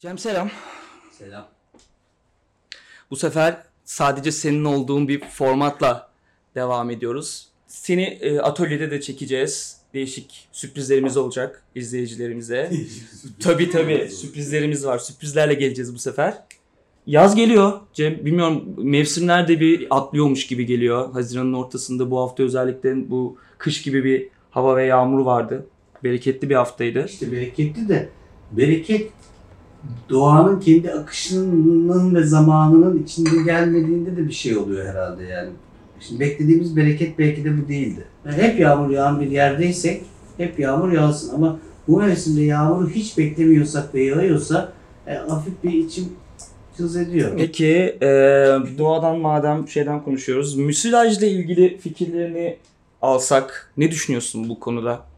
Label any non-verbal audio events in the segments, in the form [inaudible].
Cem selam. Selam. Bu sefer sadece senin olduğun bir formatla devam ediyoruz. Seni e, atölyede de çekeceğiz. Değişik sürprizlerimiz olacak izleyicilerimize. [laughs] tabii tabii sürprizlerimiz var. Sürprizlerle geleceğiz bu sefer. Yaz geliyor Cem. Bilmiyorum mevsimler de bir atlıyormuş gibi geliyor. Haziran'ın ortasında bu hafta özellikle bu kış gibi bir hava ve yağmur vardı. Bereketli bir haftaydı. İşte bereketli de bereket doğanın kendi akışının ve zamanının içinde gelmediğinde de bir şey oluyor herhalde yani. Şimdi beklediğimiz bereket belki de bu değildi. Yani hep yağmur yağan bir yerdeysek hep yağmur yağsın ama bu mevsimde yağmuru hiç beklemiyorsak ve yağıyorsa e, hafif bir içim cız ediyor. Peki e, doğadan madem şeyden konuşuyoruz. Müsilajla ilgili fikirlerini alsak ne düşünüyorsun bu konuda?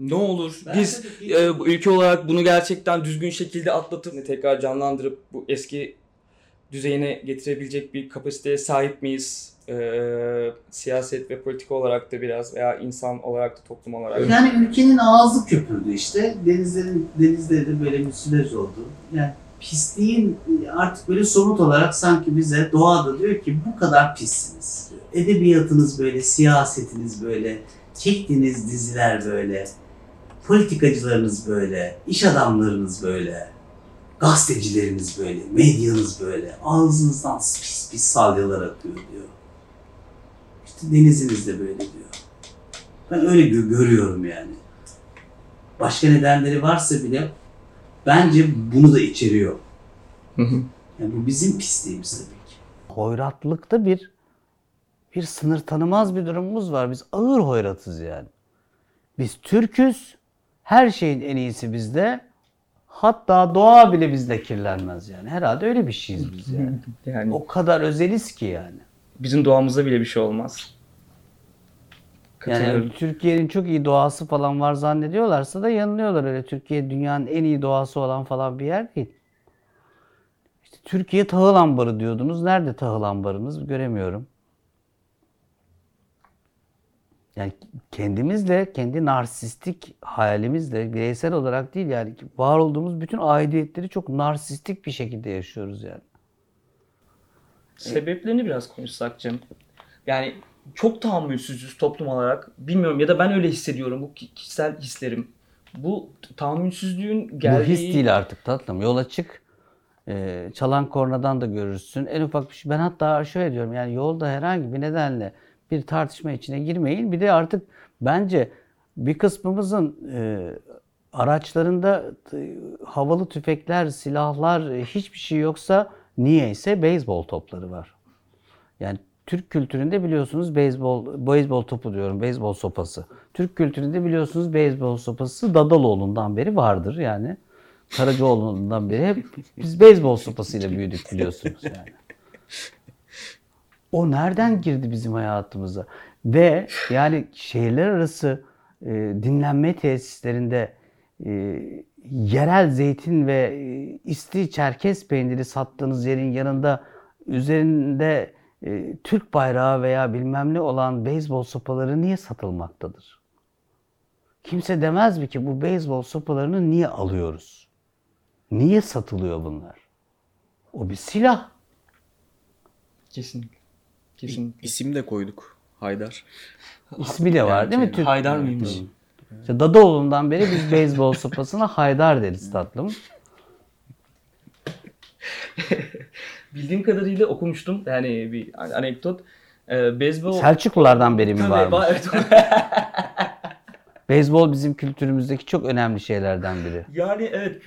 Ne olur Ben biz e, bu ülke olarak bunu gerçekten düzgün şekilde atlatıp tekrar canlandırıp bu eski düzeyine getirebilecek bir kapasiteye sahip miyiz? E, siyaset ve politika olarak da biraz veya insan olarak da toplum olarak. Yani ülkenin ağzı köpürdü işte. Denizlerin denizleri de böyle müsilaj oldu. Yani pisliğin artık böyle somut olarak sanki bize doğada diyor ki bu kadar pissiniz. diyor. Edebiyatınız böyle, siyasetiniz böyle, çektiğiniz diziler böyle, politikacılarınız böyle, iş adamlarınız böyle, gazetecileriniz böyle, medyanız böyle, ağzınızdan pis pis salyalar akıyor diyor. İşte deniziniz de böyle diyor. Ben öyle gö- görüyorum yani. Başka nedenleri varsa bile bence bunu da içeriyor. Hı hı. Yani bu bizim pisliğimiz tabii ki. hoyratlıkta bir bir sınır tanımaz bir durumumuz var. Biz ağır hoyratız yani. Biz Türküz. Her şeyin en iyisi bizde. Hatta doğa bile bizde kirlenmez yani. Herhalde öyle bir şeyiz biz yani. [laughs] Yani o kadar özeliz ki yani. bizim doğamızda bile bir şey olmaz. Yani Türkiye'nin çok iyi doğası falan var zannediyorlarsa da yanılıyorlar öyle. Türkiye dünyanın en iyi doğası olan falan bir yer değil. İşte Türkiye tahıl ambarı diyordunuz. Nerede tahıl ambarınız göremiyorum. Yani kendimizle, kendi narsistik hayalimizle, bireysel olarak değil yani var olduğumuz bütün aidiyetleri çok narsistik bir şekilde yaşıyoruz yani. Sebeplerini biraz konuşsak Cem. Yani çok tahammülsüzüz toplum olarak. Bilmiyorum ya da ben öyle hissediyorum. Bu ki- kişisel hislerim. Bu tahammülsüzlüğün geldiği... Bu his değil artık tatlım. Yola çık. Ee, çalan kornadan da görürsün. En ufak bir şey. Ben hatta şöyle diyorum yani yolda herhangi bir nedenle bir tartışma içine girmeyin. Bir de artık bence bir kısmımızın e, araçlarında havalı tüfekler, silahlar e, hiçbir şey yoksa niyeyse beyzbol topları var. Yani Türk kültüründe biliyorsunuz beyzbol, beyzbol topu diyorum, beyzbol sopası. Türk kültüründe biliyorsunuz beyzbol sopası Dadaloğlu'ndan beri vardır yani. Karacaoğlu'ndan beri hep biz beyzbol sopasıyla büyüdük biliyorsunuz yani. O nereden girdi bizim hayatımıza? Ve yani şehirler arası e, dinlenme tesislerinde e, yerel zeytin ve e, isti çerkez peyniri sattığınız yerin yanında üzerinde e, Türk bayrağı veya bilmem ne olan beyzbol sopaları niye satılmaktadır? Kimse demez mi ki bu beyzbol sopalarını niye alıyoruz? Niye satılıyor bunlar? O bir silah. Kesinlikle. Kesinlikle. İsim de koyduk. Haydar. İsmi de var değil mi? Türk Haydar mıymış? İşte Dadaoğlu'ndan beri biz beyzbol sopasına Haydar deriz tatlım. [laughs] Bildiğim kadarıyla okumuştum. Yani bir anekdot. Ee, beyzbol... Selçuklulardan beri mi Tabii, varmış? var- evet. [laughs] Beyzbol bizim kültürümüzdeki çok önemli şeylerden biri. Yani evet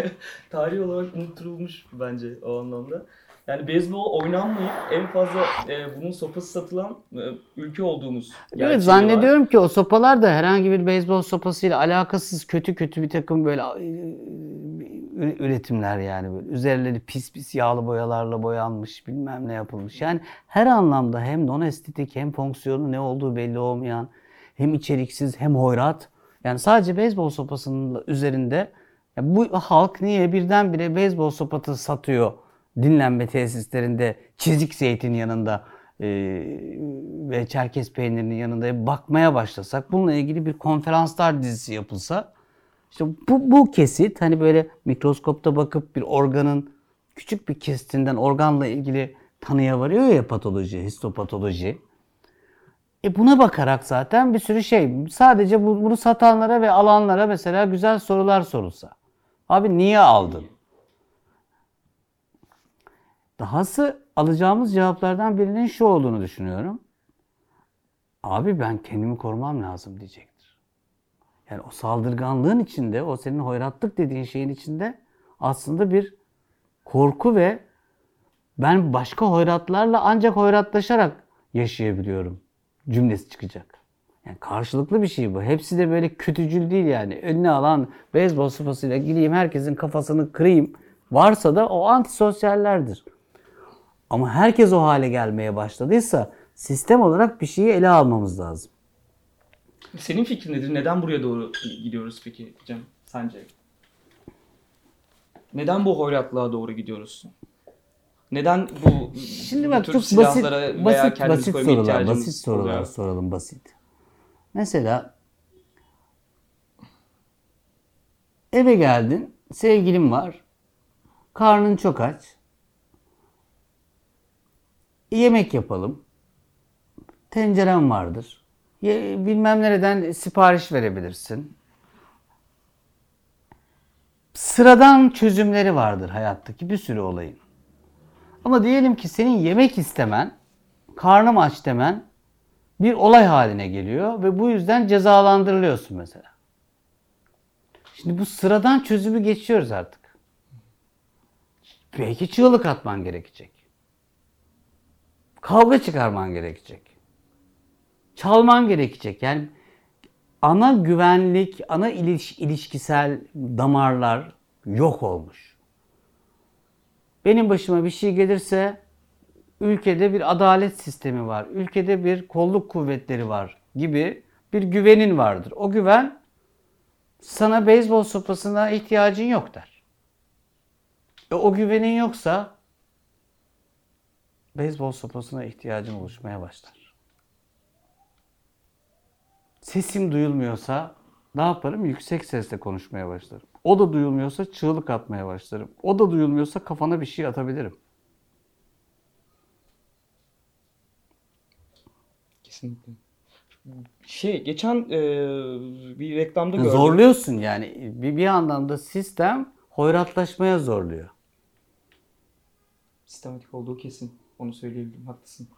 [laughs] tarih olarak unutturulmuş bence o anlamda. Yani beyzbol oynanmayıp en fazla e, bunun sopası satılan e, ülke olduğumuz Evet var. zannediyorum ki o sopalar da herhangi bir beyzbol sopasıyla alakasız kötü kötü bir takım böyle e, üretimler yani böyle üzerleri pis pis yağlı boyalarla boyanmış bilmem ne yapılmış. Yani her anlamda hem non estetik hem fonksiyonu ne olduğu belli olmayan hem içeriksiz hem hoyrat. Yani sadece beyzbol sopasının üzerinde ya bu halk niye birdenbire beyzbol sopası satıyor dinlenme tesislerinde çizik zeytin yanında e, ve çerkez peynirinin yanında bakmaya başlasak bununla ilgili bir konferanslar dizisi yapılsa İşte bu, bu kesit hani böyle mikroskopta bakıp bir organın küçük bir kesitinden organla ilgili tanıya varıyor ya patoloji, histopatoloji. E buna bakarak zaten bir sürü şey. Sadece bu- bunu satanlara ve alanlara mesela güzel sorular sorulsa. Abi niye aldın? Dahası alacağımız cevaplardan birinin şu olduğunu düşünüyorum. Abi ben kendimi korumam lazım diyecektir. Yani o saldırganlığın içinde, o senin hoyratlık dediğin şeyin içinde aslında bir korku ve ben başka hoyratlarla ancak hoyratlaşarak yaşayabiliyorum cümlesi çıkacak. Yani karşılıklı bir şey bu. Hepsi de böyle kötücül değil yani. Önüne alan beyzbol sopasıyla gideyim herkesin kafasını kırayım. Varsa da o antisosyallerdir. Ama herkes o hale gelmeye başladıysa sistem olarak bir şeyi ele almamız lazım. Senin fikrin nedir? Neden buraya doğru gidiyoruz peki Cem sence? Neden bu hoyratlığa doğru gidiyoruz? Neden bu, Şimdi bak çok basit basit basit koymaya sorular, basit sorular oluyor? soralım basit. Mesela eve geldin, sevgilin var. Karnın çok aç. Yemek yapalım. Tenceren vardır. Ye- Bilmem nereden sipariş verebilirsin. Sıradan çözümleri vardır hayattaki bir sürü olayın. Ama diyelim ki senin yemek istemen, karnım aç demen bir olay haline geliyor ve bu yüzden cezalandırılıyorsun mesela. Şimdi bu sıradan çözümü geçiyoruz artık. Belki çığlık atman gerekecek. Kavga çıkarman gerekecek. Çalman gerekecek. Yani ana güvenlik, ana iliş, ilişkisel damarlar yok olmuş. Benim başıma bir şey gelirse ülkede bir adalet sistemi var, ülkede bir kolluk kuvvetleri var gibi bir güvenin vardır. O güven sana beyzbol sopasına ihtiyacın yok der. E, o güvenin yoksa beyzbol sopasına ihtiyacın oluşmaya başlar. Sesim duyulmuyorsa ne yaparım? Yüksek sesle konuşmaya başlarım. O da duyulmuyorsa çığlık atmaya başlarım. O da duyulmuyorsa kafana bir şey atabilirim. Kesinlikle. Şey geçen e, bir reklamda gördüm. Zorluyorsun yani. Bir, bir yandan da sistem hoyratlaşmaya zorluyor. Sistematik olduğu kesin. Onu söyleyebilirim. Haklısın.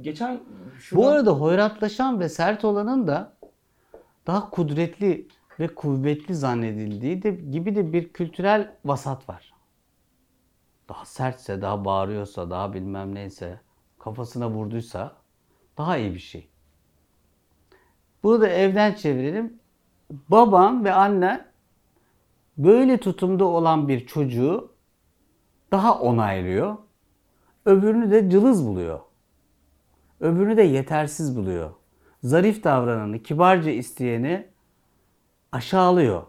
Geçen Bu şuradan- arada hoyratlaşan ve sert olanın da daha kudretli ve kuvvetli zannedildiği de gibi de bir kültürel vasat var. Daha sertse, daha bağırıyorsa, daha bilmem neyse, kafasına vurduysa daha iyi bir şey. Bunu da evden çevirelim. Babam ve annen böyle tutumda olan bir çocuğu daha onaylıyor. Öbürünü de cılız buluyor. Öbürünü de yetersiz buluyor. Zarif davrananı, kibarca isteyeni aşağılıyor.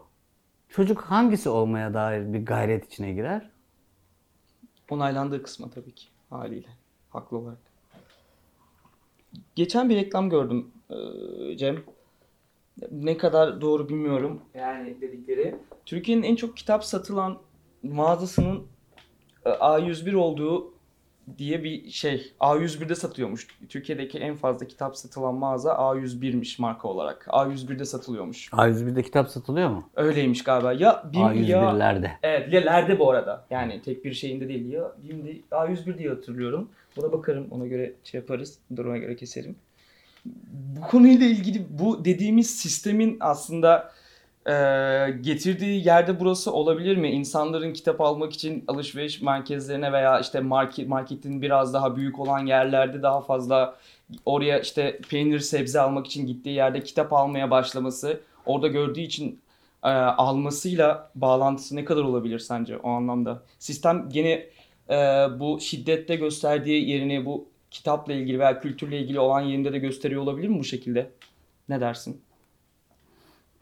Çocuk hangisi olmaya dair bir gayret içine girer? onaylandığı kısmı tabii ki haliyle. Haklı olarak. Geçen bir reklam gördüm e, Cem. Ne kadar doğru bilmiyorum. Yani dedikleri. Türkiye'nin en çok kitap satılan mağazasının e, A101 olduğu diye bir şey. A101'de satıyormuş. Türkiye'deki en fazla kitap satılan mağaza A101'miş marka olarak. A101'de satılıyormuş. A101'de kitap satılıyor mu? Öyleymiş galiba. Ya BİM ya A101'lerde. Evet, ya lerde bu arada. Yani tek bir şeyinde değil ya. BİM'de A101 diye hatırlıyorum. Buna bakarım, ona göre şey yaparız. Duruma göre keserim. Bu konuyla ilgili bu dediğimiz sistemin aslında e, getirdiği yerde burası olabilir mi? İnsanların kitap almak için alışveriş merkezlerine veya işte market marketin biraz daha büyük olan yerlerde daha fazla oraya işte peynir sebze almak için gittiği yerde kitap almaya başlaması, orada gördüğü için e, almasıyla bağlantısı ne kadar olabilir sence o anlamda? Sistem gene e, bu şiddette gösterdiği yerini bu kitapla ilgili veya kültürle ilgili olan yerinde de gösteriyor olabilir mi bu şekilde? Ne dersin?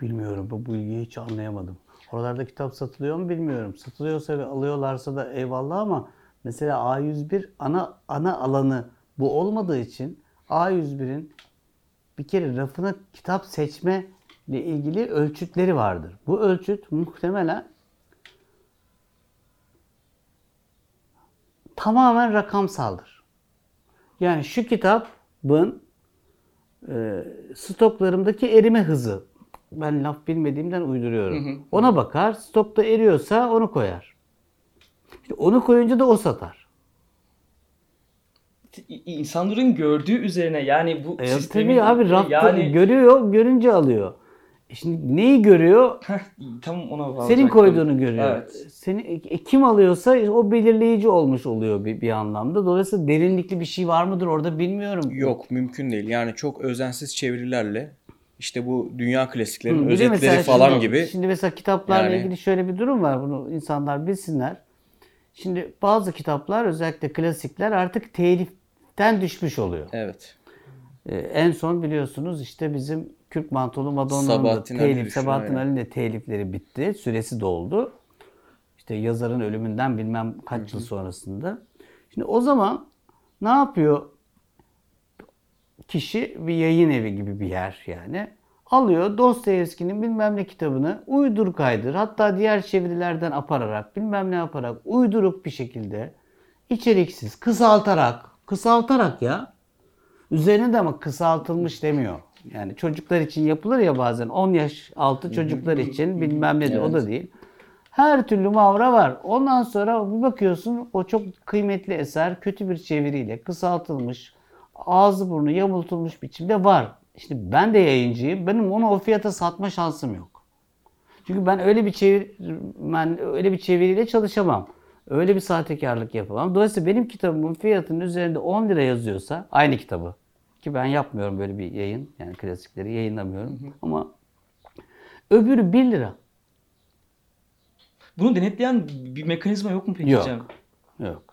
Bilmiyorum. Bu bilgiyi hiç anlayamadım. Oralarda kitap satılıyor mu bilmiyorum. Satılıyorsa ve alıyorlarsa da eyvallah ama mesela A101 ana ana alanı bu olmadığı için A101'in bir kere rafına kitap seçme ile ilgili ölçütleri vardır. Bu ölçüt muhtemelen tamamen rakamsaldır. Yani şu kitabın e, stoklarımdaki erime hızı. Ben laf bilmediğimden uyduruyorum. Ona bakar. Stokta eriyorsa onu koyar. İşte onu koyunca da o satar. İnsanların gördüğü üzerine yani bu E, sistemin tabii abi rafta yani görüyor, görünce alıyor. E Şimdi neyi görüyor? Tam ona bağlayacaktım. Senin koyduğunu görüyor. Evet. Seni e, kim alıyorsa o belirleyici olmuş oluyor bir, bir anlamda. Dolayısıyla derinlikli bir şey var mıdır orada bilmiyorum. Yok mümkün değil. Yani çok özensiz çevirilerle işte bu dünya Hı, klasiklerinin de özetleri falan şimdi- gibi. Şimdi mesela kitaplarla Yani- ilgili şöyle bir durum var. Bunu insanlar bilsinler. Şimdi bazı kitaplar özellikle klasikler artık teliften düşmüş oluyor. Evet. Ee, en son biliyorsunuz işte bizim Kürk Mantolu Madonna'nın da telif, Sabahattin. Ali'nin de telifleri bitti. Süresi doldu. İşte yazarın ölümünden bilmem kaç yıl sonrasında. Şimdi o zaman ne yapıyor kişi? Bir yayın evi gibi bir yer yani. Alıyor Dostoyevski'nin bilmem ne kitabını uydur kaydır hatta diğer çevirilerden apararak bilmem ne yaparak uyduruk bir şekilde içeriksiz kısaltarak kısaltarak ya Üzerine de ama kısaltılmış demiyor. Yani çocuklar için yapılır ya bazen 10 yaş altı çocuklar için bilmem ne de o da değil. Her türlü mavra var. Ondan sonra bir bakıyorsun o çok kıymetli eser kötü bir çeviriyle kısaltılmış, ağzı burnu yamultulmuş biçimde var. İşte ben de yayıncıyım. Benim onu o fiyata satma şansım yok. Çünkü ben öyle bir çevirmen, öyle bir çeviriyle çalışamam. Öyle bir sahtekarlık yapamam. Dolayısıyla benim kitabımın fiyatının üzerinde 10 lira yazıyorsa aynı kitabı ki ben yapmıyorum böyle bir yayın yani klasikleri yayınlamıyorum ama öbürü 1 lira. Bunu denetleyen bir mekanizma yok mu peki Yok. Yok.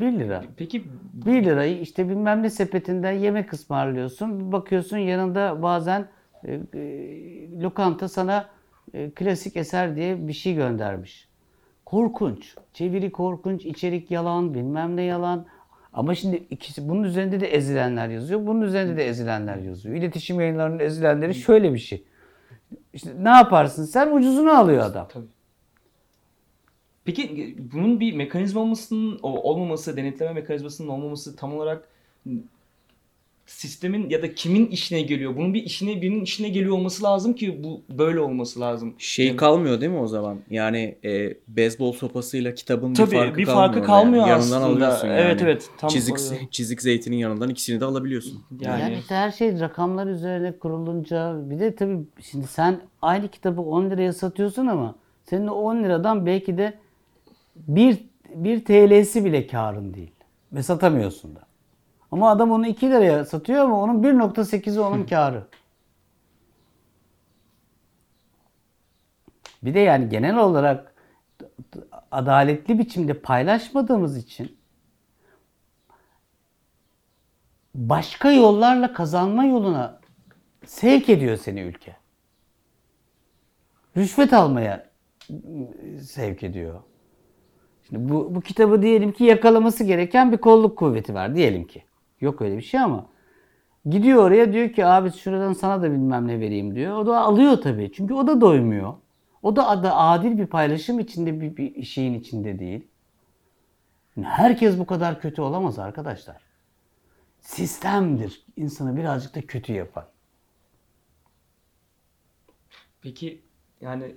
1 lira. Peki 1 lirayı işte bilmem ne sepetinden yemek ısmarlıyorsun. Bakıyorsun yanında bazen e, e, lokanta sana e, klasik eser diye bir şey göndermiş. Korkunç. Çeviri korkunç, içerik yalan, bilmem ne yalan. Ama şimdi ikisi bunun üzerinde de ezilenler yazıyor. Bunun üzerinde de ezilenler yazıyor. İletişim yayınlarının ezilenleri şöyle bir şey. İşte ne yaparsın sen? Ucuzunu alıyor adam. Tabii. Peki e, bunun bir mekanizmasının o- olmaması, denetleme mekanizmasının olmaması tam olarak sistemin ya da kimin işine geliyor? Bunun bir işine birinin işine geliyor olması lazım ki bu böyle olması lazım. Şey Yani- kalmıyor değil mi o zaman? Yani e, beyzbol sopasıyla kitabın Tabii bir farkı bir kalmıyor. farkı yani. kalmıyor Yanından aslında. alıyorsun yani. Evet evet. Tam çizik, o- çizik zeytinin yanından ikisini de alabiliyorsun. Yani, yani işte her şey rakamlar üzerine kurulunca bir de tabii şimdi sen aynı kitabı 10 liraya satıyorsun ama senin o 10 liradan belki de 1, 1 TL'si bile karın değil. Ve satamıyorsun da. Ama adam onu 2 liraya satıyor ama onun 1.8'i onun [laughs] karı. Bir de yani genel olarak adaletli biçimde paylaşmadığımız için başka yollarla kazanma yoluna sevk ediyor seni ülke. Rüşvet almaya sevk ediyor. Şimdi bu, bu kitabı diyelim ki yakalaması gereken bir kolluk kuvveti var diyelim ki. Yok öyle bir şey ama gidiyor oraya diyor ki abi şuradan sana da bilmem ne vereyim diyor. O da alıyor tabii. Çünkü o da doymuyor. O da ada adil bir paylaşım içinde bir, bir şeyin içinde değil. Herkes bu kadar kötü olamaz arkadaşlar sistemdir insanı birazcık da kötü yapan. peki yani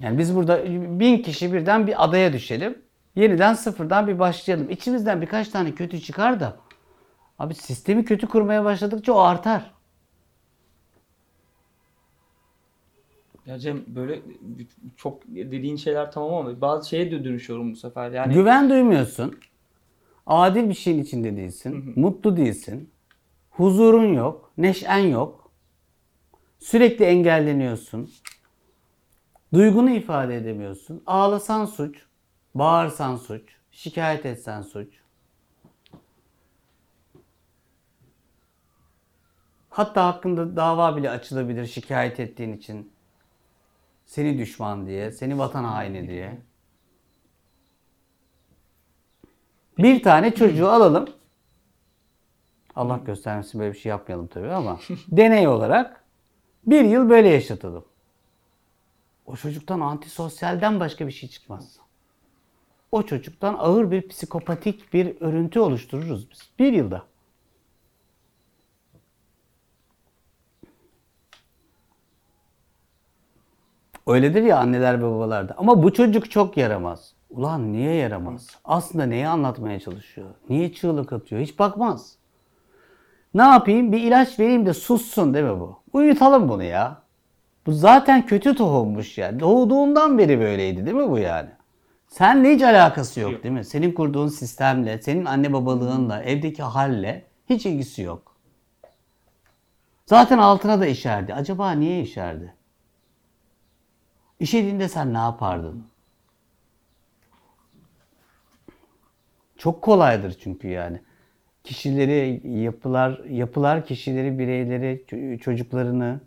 Yani biz burada bin kişi birden bir adaya düşelim. Yeniden sıfırdan bir başlayalım. İçimizden birkaç tane kötü çıkar da abi sistemi kötü kurmaya başladıkça o artar. ya Cem böyle çok dediğin şeyler tamam ama bazı şeye de dönüşüyorum bu sefer. Yani Güven duymuyorsun. Adil bir şeyin içinde değilsin. Mutlu değilsin. Huzurun yok. Neşen yok. Sürekli engelleniyorsun. Duygunu ifade edemiyorsun. Ağlasan suç. Bağırsan suç. Şikayet etsen suç. Hatta hakkında dava bile açılabilir şikayet ettiğin için. Seni düşman diye, seni vatan haini diye. Bir tane çocuğu alalım. Allah göstermesin böyle bir şey yapmayalım tabii ama [laughs] deney olarak Bir yıl böyle yaşatalım. O çocuktan antisosyalden başka bir şey çıkmaz. O çocuktan ağır bir psikopatik bir örüntü oluştururuz biz. Bir yılda. Öyledir ya anneler ve babalarda. Ama bu çocuk çok yaramaz. Ulan niye yaramaz? Aslında neyi anlatmaya çalışıyor? Niye çığlık atıyor? Hiç bakmaz. Ne yapayım? Bir ilaç vereyim de sussun değil mi bu? Uyutalım bunu ya. Bu zaten kötü tohummuş ya. Doğduğundan beri böyleydi değil mi bu yani? Seninle hiç alakası yok değil mi? Senin kurduğun sistemle, senin anne babalığınla, evdeki halle hiç ilgisi yok. Zaten altına da işerdi. Acaba niye işerdi? İşediğinde sen ne yapardın? Çok kolaydır çünkü yani. Kişileri, yapılar, yapılar kişileri, bireyleri, ço- çocuklarını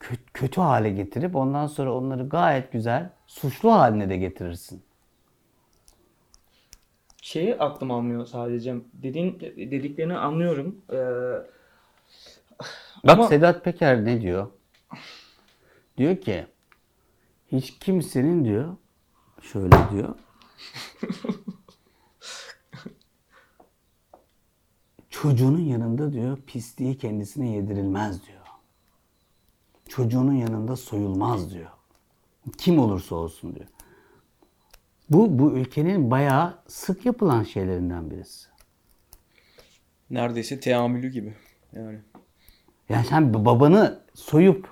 kö- kötü hale getirip ondan sonra onları gayet güzel suçlu haline de getirirsin. Şeyi aklım almıyor sadece. Dediğin dediklerini anlıyorum. Ee, Bak Ama- Sedat Peker ne diyor? Diyor ki hiç kimsenin diyor şöyle diyor. [laughs] Çocuğunun yanında diyor pisliği kendisine yedirilmez diyor. Çocuğunun yanında soyulmaz diyor. Kim olursa olsun diyor. Bu bu ülkenin bayağı sık yapılan şeylerinden birisi. Neredeyse teamülü gibi. Yani. Yani sen babanı soyup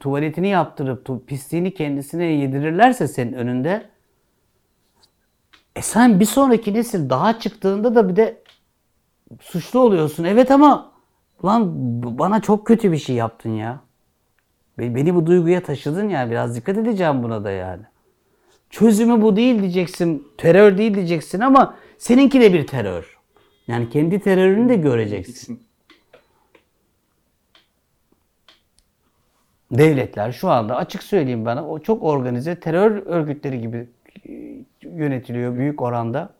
tuvaletini yaptırıp tu- pisliğini kendisine yedirirlerse senin önünde e sen bir sonraki nesil daha çıktığında da bir de suçlu oluyorsun. Evet ama lan bana çok kötü bir şey yaptın ya. Be- Beni bu duyguya taşıdın ya. Biraz dikkat edeceğim buna da yani. Çözümü bu değil diyeceksin. Terör değil diyeceksin ama seninki de bir terör. Yani kendi terörünü de göreceksin. devletler şu anda açık söyleyeyim bana o çok organize terör örgütleri gibi e, yönetiliyor büyük oranda.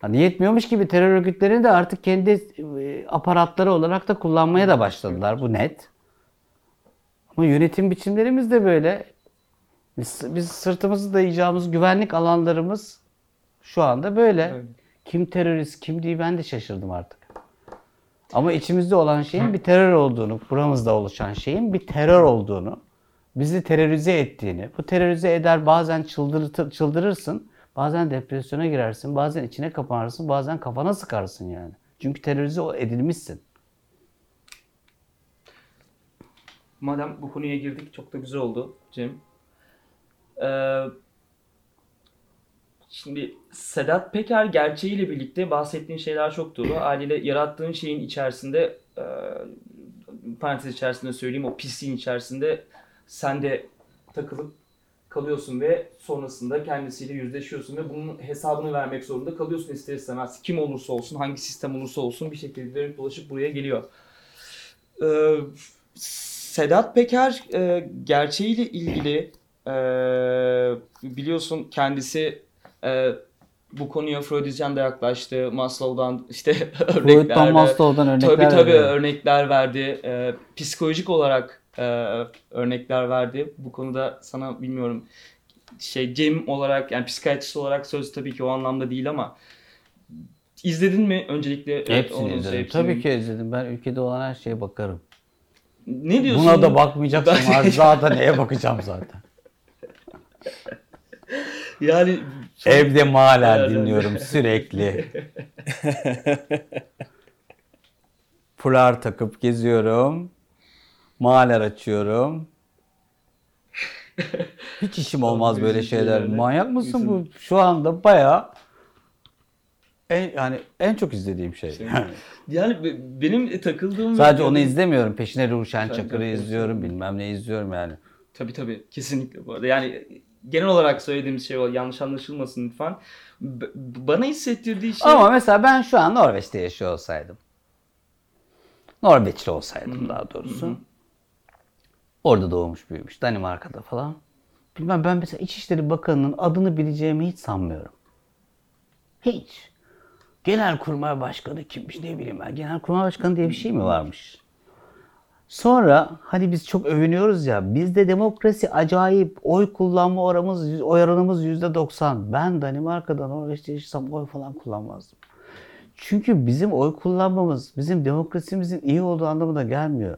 Hani yetmiyormuş gibi terör örgütlerini de artık kendi e, aparatları olarak da kullanmaya da başladılar. Bu net. Ama yönetim biçimlerimiz de böyle. Biz, biz sırtımızı dayayacağımız güvenlik alanlarımız şu anda böyle. Evet. Kim terörist, kim değil ben de şaşırdım artık. Ama içimizde olan şeyin bir terör olduğunu, buramızda oluşan şeyin bir terör olduğunu, bizi terörize ettiğini, bu terörize eder bazen çıldırtır, çıldırırsın, bazen depresyona girersin, bazen içine kapanırsın, bazen kafana sıkarsın yani. Çünkü terörize edilmişsin. Madem bu konuya girdik çok da güzel oldu Cem. Ee, şimdi Sedat Peker gerçeğiyle birlikte bahsettiğin şeyler çok doğru. Haliyle yarattığın şeyin içerisinde e, parantez içerisinde söyleyeyim o pisliğin içerisinde sen de takılıp kalıyorsun ve sonrasında kendisiyle yüzleşiyorsun ve bunun hesabını vermek zorunda kalıyorsun ister istemez. Kim olursa olsun, hangi sistem olursa olsun bir şekilde dönüp dolaşıp buraya geliyor. Ee, Sedat Peker e, gerçeğiyle ilgili e, biliyorsun kendisi e, bu konuya Freudizyen de yaklaştı. Maslow'dan işte [laughs] örnekler Freud'dan Maslow'dan örnekler Tabii tabii veriyor. örnekler verdi. E, psikolojik olarak e, örnekler verdi. Bu konuda sana bilmiyorum şey Cem olarak yani psikiyatrist olarak söz tabii ki o anlamda değil ama izledin mi öncelikle? Evet, Hepsini onun izledim. hepsini. Tabii ki izledim. Ben ülkede olan her şeye bakarım. Ne diyorsun? Buna da bakmayacaksam [laughs] Ben- artık zaten neye bakacağım zaten. [laughs] Yani Evde maler Evet, dinliyorum sürekli. [laughs] Fular takıp geziyorum. Maler açıyorum. Hiç işim olmaz böyle şeyler. yani. Manyak mısın Üzüldüm. bu? Şu anda bayağı en, yani en çok izlediğim şey. yani be- benim takıldığım Sadece onu izlemiyorum. Peşine Ruşen Çakır'ı çok izliyorum. Bilmem ne izliyorum yani. Tabii tabii kesinlikle bu arada. Yani genel olarak söylediğimiz şey o yanlış anlaşılmasın lütfen. B- bana hissettirdiği şey Ama mesela ben şu an Norveç'te yaşıyor olsaydım. Norveçli olsaydım daha doğrusu. Orada doğmuş büyümüş. Danimarka'da falan. Bilmem ben mesela İçişleri Bakanı'nın adını bileceğimi hiç sanmıyorum. Hiç. Genelkurmay Başkanı kimmiş ne bileyim ben. Genelkurmay Başkanı diye bir şey mi varmış? Sonra hani biz çok övünüyoruz ya bizde demokrasi acayip oy kullanma oranımız oy oranımız yüzde 90. Ben Danimarka'da Norveç'te yaşasam oy falan kullanmazdım. Çünkü bizim oy kullanmamız bizim demokrasimizin iyi olduğu anlamına gelmiyor.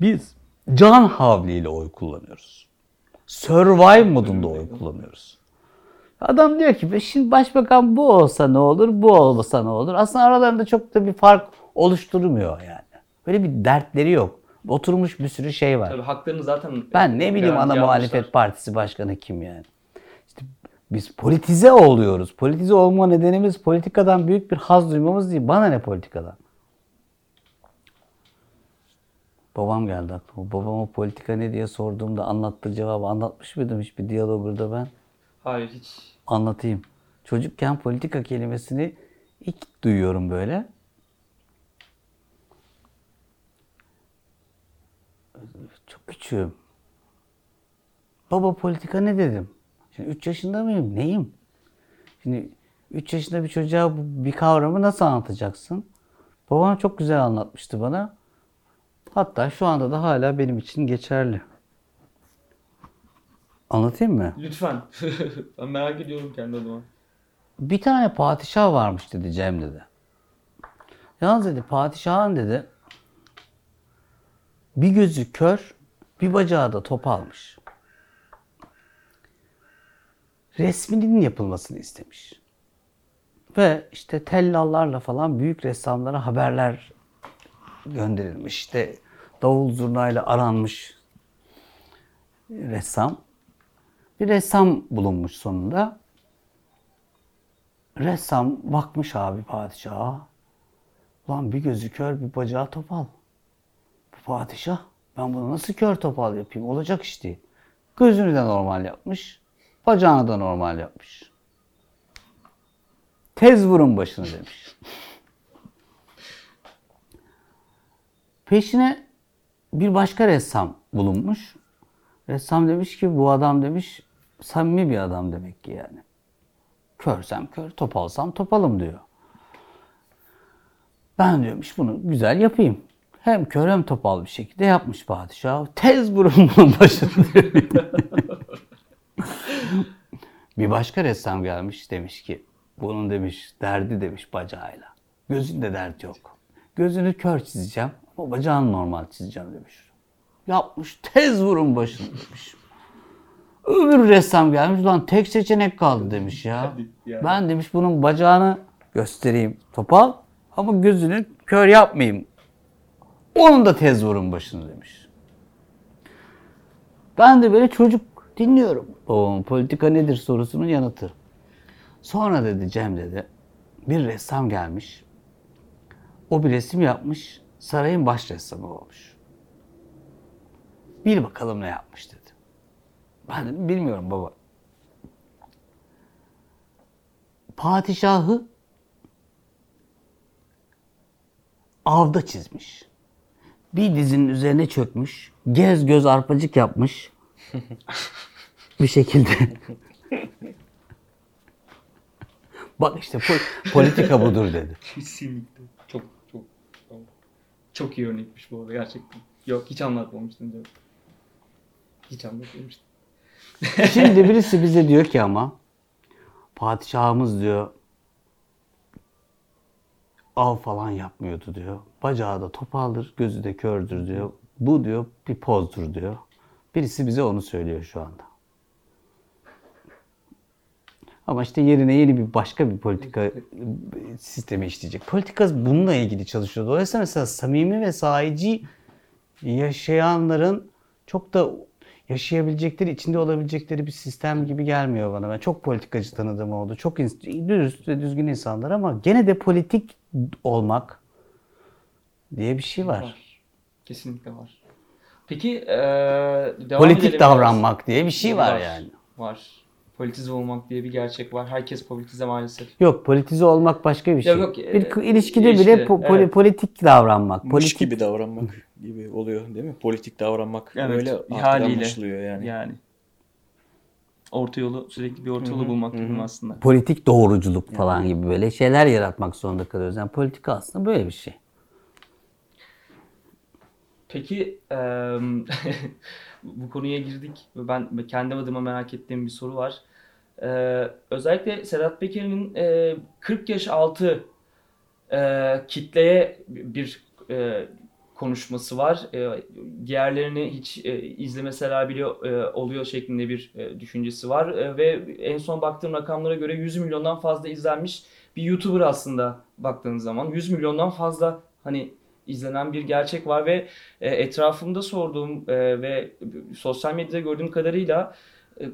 Biz can havliyle oy kullanıyoruz. Survive modunda oy kullanıyoruz. Adam diyor ki şimdi başbakan bu olsa ne olur, bu olsa ne olur. Aslında aralarında çok da bir fark oluşturmuyor yani. Böyle bir dertleri yok. Oturmuş bir sürü şey var. Tabii haklarını zaten Ben ne bileyim ana almışlar. muhalefet partisi başkanı kim yani. İşte biz politize oluyoruz. Politize olma nedenimiz politikadan büyük bir haz duymamız değil. Bana ne politikadan? Babam geldi aklıma. Babama politika ne diye sorduğumda anlattığı cevabı anlatmış mıydım hiçbir diyalogda ben? Hayır hiç. Anlatayım. Çocukken politika kelimesini ilk duyuyorum böyle. Çok küçüğüm. Baba politika ne dedim? Şimdi 3 yaşında mıyım? Neyim? Şimdi 3 yaşında bir çocuğa bu- bir kavramı nasıl anlatacaksın? Babam çok güzel anlatmıştı bana. Hatta şu anda da hala benim için geçerli. Anlatayım mı? Lütfen. [laughs] ben merak ediyorum kendi adıma. Bir tane padişah varmış dedi Cem dedi. Yalnız dedi padişahın dedi bir gözü kör bir bacağı da top almış. Resminin yapılmasını istemiş. Ve işte tellallarla falan büyük ressamlara haberler gönderilmiş. İşte davul zurnayla aranmış ressam. Bir ressam bulunmuş sonunda. Ressam bakmış abi padişaha. Lan bir gözü kör bir bacağı topal. Padişah ben bunu nasıl kör topal yapayım? Olacak iş değil. Gözünü de normal yapmış. Bacağını da normal yapmış. Tez vurun başını demiş. Peşine bir başka ressam bulunmuş. Ressam demiş ki bu adam demiş samimi bir adam demek ki yani. Körsem kör, topalsam topalım diyor. Ben diyormuş bunu güzel yapayım. Hem kör hem topal bir şekilde yapmış padişah. Tez [laughs] başını diyor. bir başka ressam gelmiş demiş ki bunun demiş derdi demiş bacağıyla. Gözünde dert yok. Gözünü kör çizeceğim ama bacağını normal çizeceğim demiş. Yapmış tez vurun başını demiş. Öbür ressam gelmiş lan tek seçenek kaldı demiş [laughs] ya. Ben demiş bunun bacağını göstereyim topal ama gözünü kör yapmayayım. Onun da tez vurun başını demiş. Ben de böyle çocuk dinliyorum. Babamın politika nedir sorusunun yanıtı. Sonra dedi Cem dedi bir ressam gelmiş. O bir resim yapmış. Sarayın baş ressamı olmuş. Bil bakalım ne yapmış dedi. Ben dedim bilmiyorum baba. Padişahı avda çizmiş. Bir dizinin üzerine çökmüş. Gez göz arpacık yapmış. bir şekilde. Bak işte po- politika budur dedi. Kesinlikle. Çok çok çok iyi örnekmiş bu arada gerçekten. Yok hiç anlatmamıştın diyor. Hiç anlatmamıştım. Şimdi birisi bize diyor ki ama padişahımız diyor av falan yapmıyordu diyor. Bacağı da topaldır, gözü de kördür diyor. Bu diyor bir pozdur diyor. Birisi bize onu söylüyor şu anda. Ama işte yerine yeni bir başka bir politika sistemi işleyecek. Politika bununla ilgili çalışıyor. Dolayısıyla mesela samimi ve sahici yaşayanların çok da yaşayabilecekleri, içinde olabilecekleri bir sistem gibi gelmiyor bana. Ben çok politikacı tanıdığım oldu. Çok dürüst ve düzgün insanlar ama gene de politik olmak diye bir şey var. Kesinlikle var. Peki eee devam Politik edelim davranmak biraz. diye bir şey var yani. Var. Politize olmak diye bir gerçek var. Herkes politize maalesef. Yok politize olmak başka bir şey. yok, bir e, k- ilişkide ilişkide, bile po- evet. politik davranmak. Politik gibi davranmak [laughs] gibi oluyor değil mi? Politik davranmak Evet, öyle bir arkadan haliyle. başlıyor yani. Yani. Orta yolu sürekli bir orta yolu bulmak gibi aslında? politik doğruculuk falan gibi böyle şeyler yaratmak zorunda kalıyoruz. Yani politika aslında böyle bir şey. Peki em, [laughs] bu konuya girdik ve ben kendi adıma merak ettiğim bir soru var. Ee, özellikle Sedat Peker'in e, 40 yaş altı e, kitleye bir e, konuşması var. E, diğerlerini hiç e, izlemeseler bile e, oluyor şeklinde bir e, düşüncesi var. E, ve en son baktığım rakamlara göre 100 milyondan fazla izlenmiş bir YouTuber aslında baktığınız zaman. 100 milyondan fazla hani izlenen bir gerçek var ve e, etrafımda sorduğum e, ve sosyal medyada gördüğüm kadarıyla e,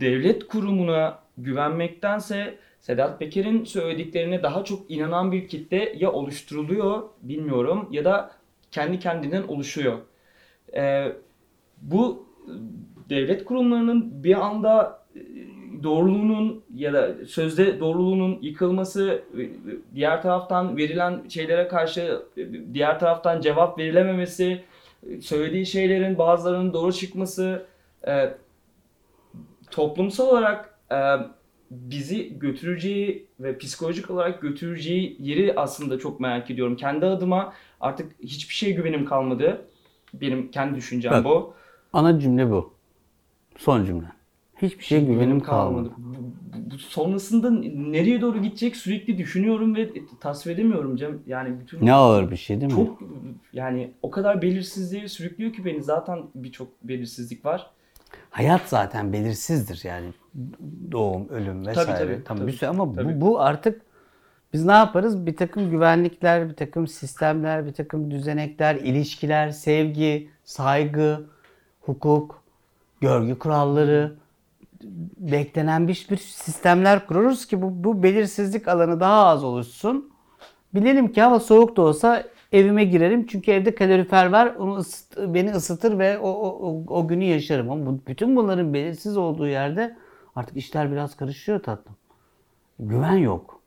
devlet kurumuna güvenmektense Sedat Peker'in söylediklerine daha çok inanan bir kitle ya oluşturuluyor bilmiyorum ya da kendi kendinden oluşuyor. E, bu devlet kurumlarının bir anda e, doğruluğunun ya da sözde doğruluğunun yıkılması, e, diğer taraftan verilen şeylere karşı e, diğer taraftan cevap verilememesi, e, söylediği şeylerin bazılarının doğru çıkması, e, toplumsal olarak e, bizi götüreceği ve psikolojik olarak götüreceği yeri aslında çok merak ediyorum. Kendi adıma artık hiçbir şeye güvenim kalmadı. Benim kendi düşüncem Bak. bu. Ana cümle bu. Son cümle. Hiçbir şeye güvenim kalmadı. Bu- bu- Sonrasında nereye doğru gidecek sürekli düşünüyorum ve tasvir edemiyorum Cem. Yani bütün Ne ağır bir şey değil mi? çok yani o kadar belirsizliğe sürüklüyor ki beni. Zaten birçok belirsizlik var. Hayat zaten belirsizdir yani. Doğum, ölüm vesaire. tabii, Tamam, tabii, bir sürü- ama tabii. bu, bu artık biz ne yaparız? Bir takım güvenlikler, bir takım sistemler, bir takım düzenekler, ilişkiler, sevgi, saygı, hukuk, görgü kuralları, beklenen bir, bir sistemler kururuz ki bu, bu belirsizlik alanı daha az oluşsun. Bilelim ki hava soğuk da olsa evime girerim çünkü evde kalorifer var. Onu ısıt- beni ısıtır ve o, o, o, günü yaşarım. Ama bu, bütün bunların belirsiz olduğu yerde artık işler biraz karışıyor tatlım. Güven yok.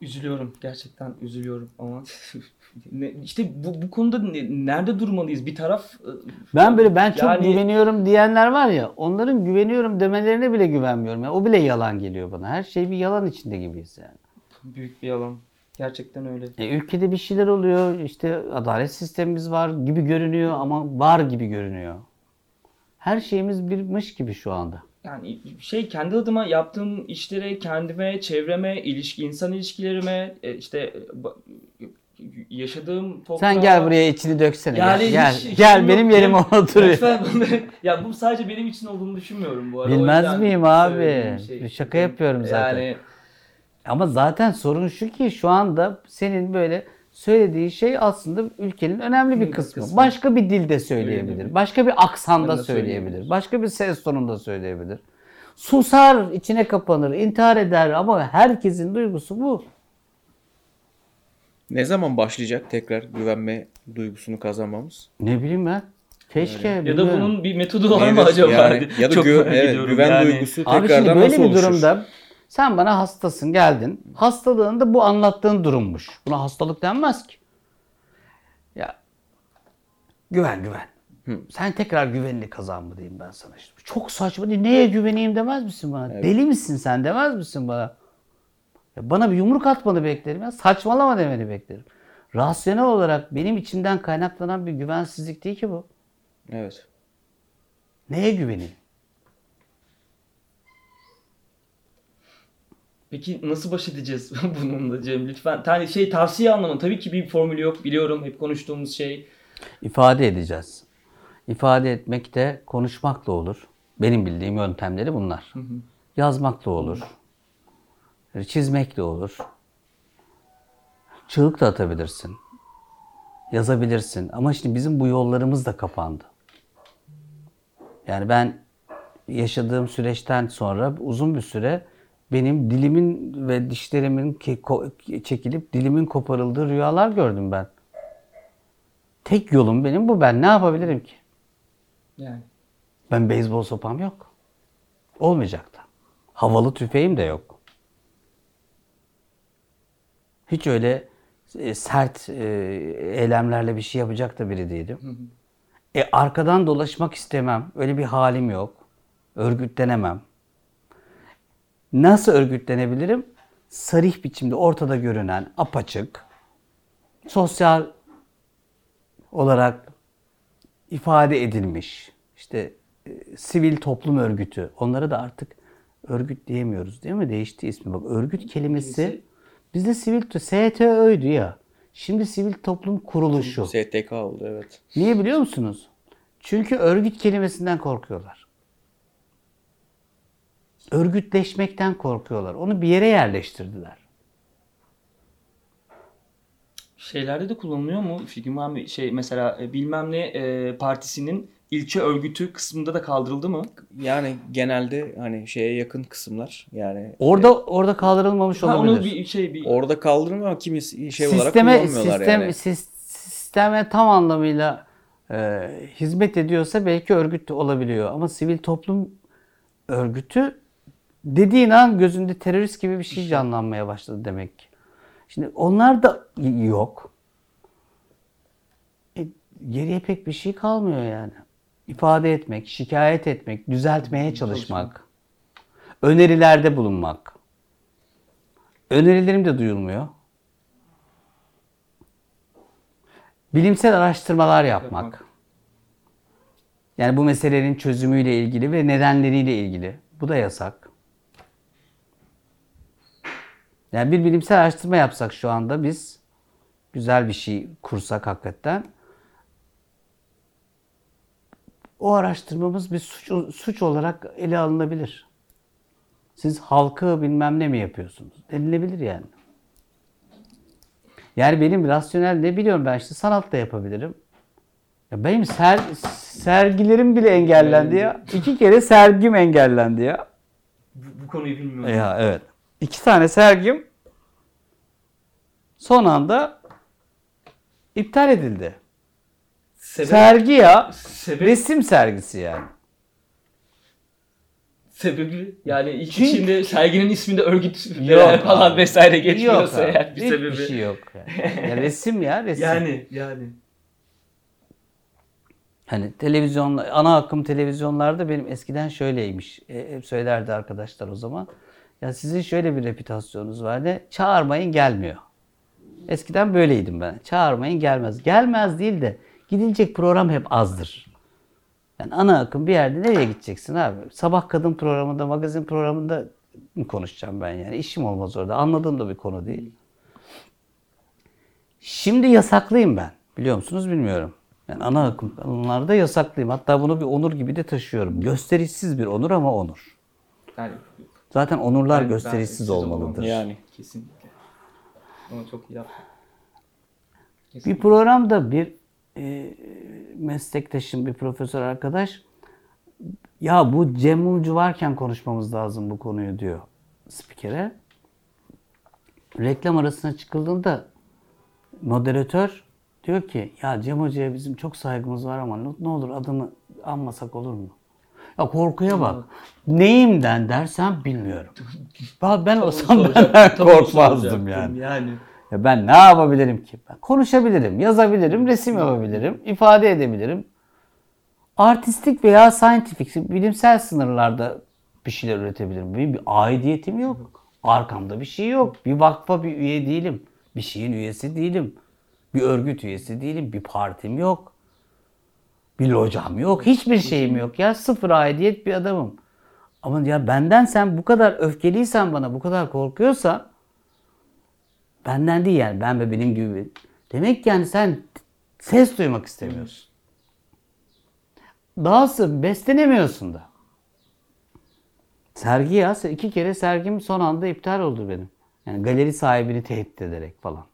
Üzülüyorum. Gerçekten üzülüyorum ama [laughs] ne, işte bu, bu konuda ne- nerede durmalıyız? Bir taraf e, Ben böyle ben çok Yani- güveniyorum diyenler var ya onların güveniyorum demelerine bile güvenmiyorum. Yani o bile yalan geliyor bana. Her şey bir yalan içinde gibiyiz yani. büyük bir yalan. Gerçekten öyle. E, ülkede bir şeyler oluyor. işte adalet sistemimiz var gibi görünüyor ama var gibi görünüyor. Her şeyimiz birmiş gibi şu anda. Yani şey kendi adıma yaptığım işlere, kendime, çevreme, ilişki, insan ilişkilerime, e, işte yaşadığım toprağa... Sen gel buraya içini döksene. Yani gel gel, hiç gel benim yerime otur. Lütfen [laughs] ya bu sadece benim için olduğunu düşünmüyorum bu arada. Bilmez miyim abi? şey. Şaka yapıyorum zaten. Yani Ama zaten sorun şu ki şu anda senin böyle söylediği şey aslında ülkenin önemli bir kısmı. kısmı. Başka bir dilde söyleyebilir. Başka bir aksanda söyleyebilir. Başka bir ses tonunda söyleyebilir. Susar, içine kapanır, intihar eder ama herkesin duygusu bu. Ne zaman başlayacak tekrar güvenme duygusunu kazanmamız? Ne bileyim ben. Keşke. ya da bilmiyorum. bunun bir metodu var mı Evet, acaba? yani ya da Çok gü- evet, güven yani. duygusu Abi şimdi böyle nasıl bir oluşur? durumda sen bana hastasın geldin. Hastalığında bu anlattığın durummuş. Buna hastalık denmez ki. Ya güven güven. Sen tekrar güvenini kazan mı diyeyim ben sana işte. Çok saçma değil. Neye güveneyim demez misin bana? Deli misin sen demez misin bana? Ya bana bir yumruk atmanı beklerim ya. Saçmalama demeni beklerim. Rasyonel olarak benim içimden kaynaklanan bir güvensizlik değil ki bu. Evet. Neye güveneyim? Peki nasıl baş edeceğiz [laughs] bununla Cem? Lütfen. Tane şey tavsiye anlamında tabii ki bir formülü yok biliyorum. Hep konuştuğumuz şey. İfade edeceğiz. İfade etmek de konuşmakla olur. Benim bildiğim yöntemleri bunlar. Yazmakla olur. Çizmekle olur. Çığlık da atabilirsin. Yazabilirsin. Ama şimdi bizim bu yollarımız da kapandı. Yani ben yaşadığım süreçten sonra uzun bir süre benim dilimin ve dişlerimin çekilip dilimin koparıldığı rüyalar gördüm ben. Tek yolum benim bu. Ben ne yapabilirim ki? Yani. Ben beyzbol sopam yok. Olmayacak da. Havalı tüfeğim de yok. Hiç öyle e, sert e, eylemlerle bir şey yapacak da biri değilim. E arkadan dolaşmak istemem. Öyle bir halim yok. Örgütlenemem. Nasıl örgütlenebilirim? sarih biçimde ortada görünen apaçık, sosyal olarak ifade edilmiş işte e, sivil toplum örgütü onlara da artık örgüt diyemiyoruz değil mi? Değişti ismi. Bak örgüt kelimesi bizde sivil STÖ'ydü ya. Şimdi sivil toplum kuruluşu. STK oldu evet. Niye biliyor musunuz? Çünkü örgüt kelimesinden korkuyorlar. Örgütleşmekten korkuyorlar. Onu bir yere yerleştirdiler. Şeylerde de kullanılıyor mu? Fikrim var mı? Şey mesela e, bilmem ne e, partisinin ilçe örgütü kısmında da kaldırıldı mı? Yani genelde hani şeye yakın kısımlar yani Orada orada kaldırılmamış Ha, olabilir. onu bir şey bir orada kaldırılmıyor ama kimi şey olarak sisteme kullanmıyorlar sistem yani. sis- sisteme tam anlamıyla e, hizmet ediyorsa belki örgüt olabiliyor ama sivil toplum örgütü dediğin an gözünde terörist gibi bir şey canlanmaya başladı demek ki. Şimdi onlar da yok. E, geriye pek bir şey kalmıyor yani. İfade etmek, şikayet etmek, düzeltmeye çalışmak, önerilerde bulunmak. Önerilerim de duyulmuyor. Bilimsel araştırmalar yapmak. Yani bu meselenin çözümüyle ilgili ve nedenleriyle ilgili. Bu da yasak. Yani bir bilimsel araştırma yapsak şu anda biz güzel bir şey kursak hakikaten o araştırmamız bir suç, suç olarak ele alınabilir. Siz halkı bilmem ne mi yapıyorsunuz? Denilebilir yani. Yani benim rasyonel ne biliyorum ben işte sanat da yapabilirim. Ya benim ser, sergilerim bile engellendi ya. İki kere sergim engellendi ya. bu, bu konuyu bilmiyorum. Ya evet. İki tane sergim son anda iptal edildi. Sebep, Sergi ya. sebep, Resim sergisi yani. sebebi yani iç- Çünkü- içinde serginin isminde örgüt Yok falan abi. vesaire geçmiyorsa abi, eğer bir hiçbir sebebi. şey yok. Yani. Ya resim ya resim. Yani yani. Hani televizyon, ana akım televizyonlarda benim eskiden şöyleymiş. E, hep söylerdi arkadaşlar o zaman. Ya sizin şöyle bir reputasyonunuz var ne? Çağırmayın gelmiyor. Eskiden böyleydim ben. Çağırmayın gelmez. Gelmez değil de gidilecek program hep azdır. Yani ana akım bir yerde nereye gideceksin abi? Sabah kadın programında, magazin programında mı konuşacağım ben yani? İşim olmaz orada. Anladığım da bir konu değil. Şimdi yasaklıyım ben. Biliyor musunuz bilmiyorum. Yani ana akım kanunlarda yasaklıyım. Hatta bunu bir onur gibi de taşıyorum. Gösterişsiz bir onur ama onur. Yani Zaten onurlar Ben- gösterişsiz olmalıdır. Yani kesinlikle. Onu çok iyi yaptın. Bir programda bir e, meslektaşım, bir profesör arkadaş ya bu Cem Mumcu varken konuşmamız lazım bu konuyu diyor spikere. Reklam arasına çıkıldığında moderatör diyor ki ya Cem Hoca'ya bizim çok saygımız var ama ne- olur adını anmasak olur mu? Ya korkuya bak. Neyimden dersen bilmiyorum. [laughs] Ben, ben olsam onu korkmazdım yani. Yani. Ya ben ne yapabilirim ki? Ben konuşabilirim, yazabilirim, resim yapabilirim, ifade edebilirim. Artistik veya scientific, bilimsel sınırlarda bir şeyler üretebilirim. Benim bir aidiyetim yok. Arkamda bir şey yok. Bir vakfa bir üye değilim. Bir şeyin üyesi değilim. Bir örgüt üyesi değilim. Bir partim yok. Bir locam yok. Hiçbir şeyim yok ya. Sıfır aidiyet bir adamım. Ama ya benden sen bu kadar öfkeliysen bana, bu kadar korkuyorsan Benden değil yani ben ve benim gibi. Demek ki yani sen ses duymak istemiyorsun. Dahası beslenemiyorsun da. Sergi ya iki kere sergim son anda iptal oldu benim. Yani galeri sahibini tehdit ederek falan.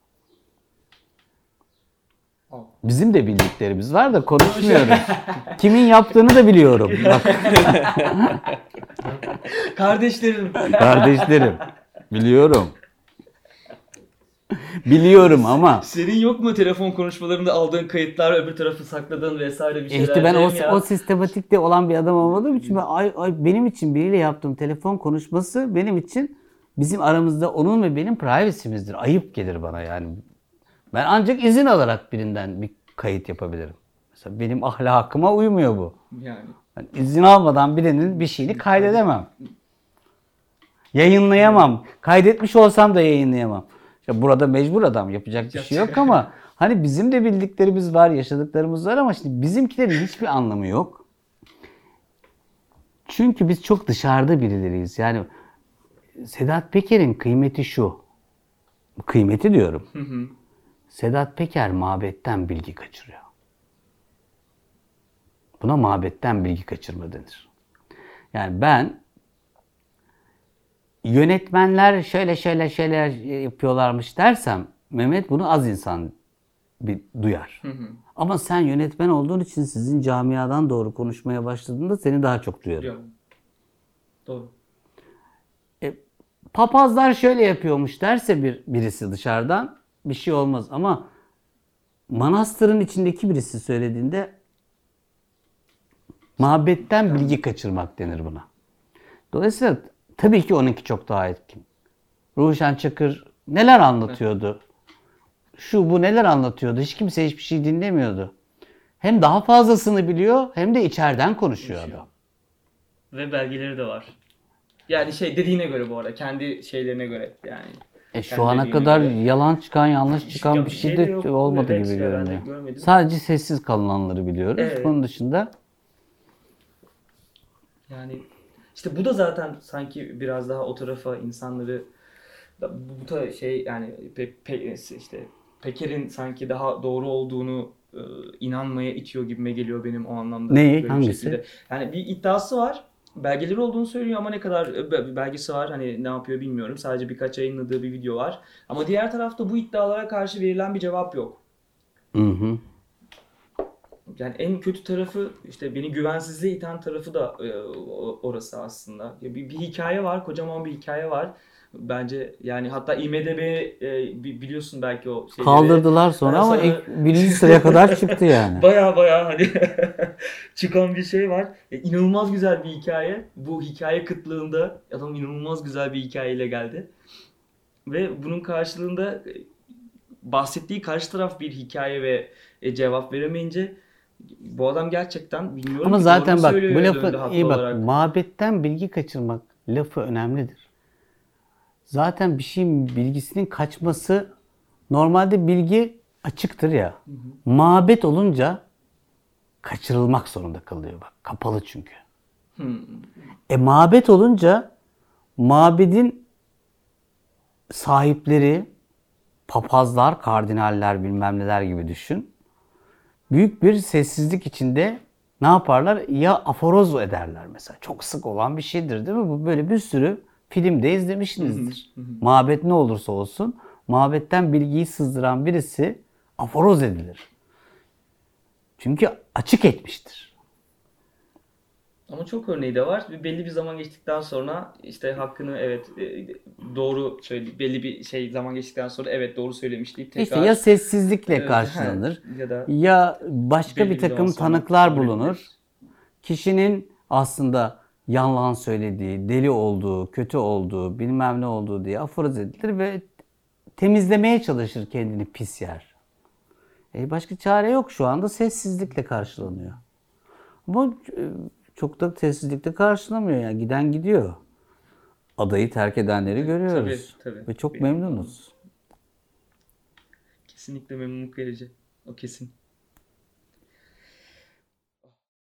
Bizim de bildiklerimiz var da konuşmuyoruz. [laughs] Kimin yaptığını da biliyorum. Bak Kardeşlerim. kardeşlerim. Biliyorum. [laughs] Biliyorum ama Senin yok mu telefon konuşmalarında aldığın kayıtlar öbür tarafı sakladığın vesaire bir şeyler? İşte ben o, ya? o sistematikte olan bir adam olmadığım için ben, ay, ay, benim için biriyle yaptığım telefon konuşması benim için bizim aramızda onun ve benim privacy'mizdir. Ayıp gelir bana yani. Ben ancak izin alarak birinden bir kayıt yapabilirim. Mesela benim ahlakıma uymuyor bu. Yani. Ben izin almadan birinin bir şeyini kaydedemem. Yayınlayamam. Kaydetmiş olsam da yayınlayamam. İşte burada mecbur adam yapacak bir şey yok ama [laughs] hani bizim de bildiklerimiz var, yaşadıklarımız var ama şimdi bizimkilerin hiçbir anlamı yok. Çünkü biz çok dışarıda birileriyiz. Yani Sedat Peker'in kıymeti şu. Kıymeti diyorum. Sedat Peker mabetten bilgi kaçırıyor. Buna mabetten bilgi kaçırma denir. Yani ben yönetmenler şöyle şöyle şeyler yapıyorlarmış dersem Mehmet bunu az insan bir duyar. Ama sen yönetmen olduğun için sizin camiadan doğru konuşmaya başladığında seni daha çok duyarım. Doğru. papazlar şöyle yapıyormuş derse bir birisi dışarıdan bir şey olmaz ama manastırın içindeki birisi söylediğinde mabetten bilgi kaçırmak denir buna. Dolayısıyla tabii ki onunki çok daha etkin. Ruşen Çakır neler anlatıyordu? Şu bu neler anlatıyordu? Hiç kimse hiçbir şey dinlemiyordu. Hem daha fazlasını biliyor hem de içeriden konuşuyor adam. Ve belgeleri de var. Yani şey dediğine göre bu arada. Kendi şeylerine göre yani. E şu Kendi ana kadar göre. yalan çıkan, yanlış çıkan Ya bir şey şey de yok. olmadı Evet, gibi de görünüyor. Sadece sessiz kalınanları biliyoruz. Evet. Bunun dışında Yani işte bu da zaten sanki biraz daha o tarafa insanları bu da şey yani pe, pe- işte Peker'in sanki daha doğru olduğunu e, inanmaya itiyor gibime geliyor benim o anlamda. Neyi? Böyle Hangisi? şekilde. Yani bir iddiası var. Belgeleri olduğunu söylüyor ama ne kadar e, be- belgesi var hani ne yapıyor bilmiyorum. Sadece birkaç yayınladığı bir video var. Ama diğer tarafta bu iddialara karşı verilen bir cevap yok. hı hı. Yani en kötü tarafı işte beni güvensizliğe iten tarafı da e, orası aslında. Ya bir, bir hikaye var, kocaman bir hikaye var. Bence yani hatta IMDB e, bi- biliyorsun belki o şeyleri. kaldırdılar sonra Ben ama sonra- ilk birinci sıraya [laughs] kadar çıktı yani. Baya baya hani [laughs] çıkan bir şey var. E, inanılmaz güzel bir hikaye. Bu hikaye kıtlığında adam inanılmaz güzel bir hikayeyle geldi. Ve bunun karşılığında e, bahsettiği karşı taraf bir hikaye ve e, cevap veremeyince bu adam gerçekten bilmiyorum Ama zaten bak bu lafı iyi bak olarak. muhabbetten bilgi kaçırmak lafı önemlidir. Zaten bir şeyin bilgisinin kaçması normalde bilgi açıktır ya. Muhabbet olunca kaçırılmak zorunda kalıyor bak. Kapalı çünkü. Hmm. E mabet olunca mabedin sahipleri papazlar, kardinaller bilmem neler gibi düşün. Büyük bir sessizlik içinde ne yaparlar? Ya aforoz ederler mesela. Çok sık olan bir şeydir değil mi? Bu böyle bir sürü filmde izlemişsinizdir. Mabet ne olursa olsun mabetten bilgiyi sızdıran birisi aforoz edilir. Çünkü açık etmiştir. Ama çok örneği de var. Belli bir zaman geçtikten sonra işte hakkını evet e, doğru söyle belli bir şey zaman geçtikten sonra evet doğru söylemiş deyip tekrar İşte ya sessizlikle Evet, karşılanır ya da ya başka bir bir takım sonra tanıklar bulunur. edilir. Kişinin aslında yalan söylediği, deli olduğu, kötü olduğu, bilmem ne olduğu diye aforoz edilir ve temizlemeye çalışır kendini pis yer. E başka çare yok şu anda sessizlikle karşılanıyor. Ama e, çok da sessizlikle karşılamıyor yani giden gidiyor. Adayı terk edenleri görüyoruz. tabii, tabii. Ve çok memnunuz. kesinlikle memnunluk verici. O kesin.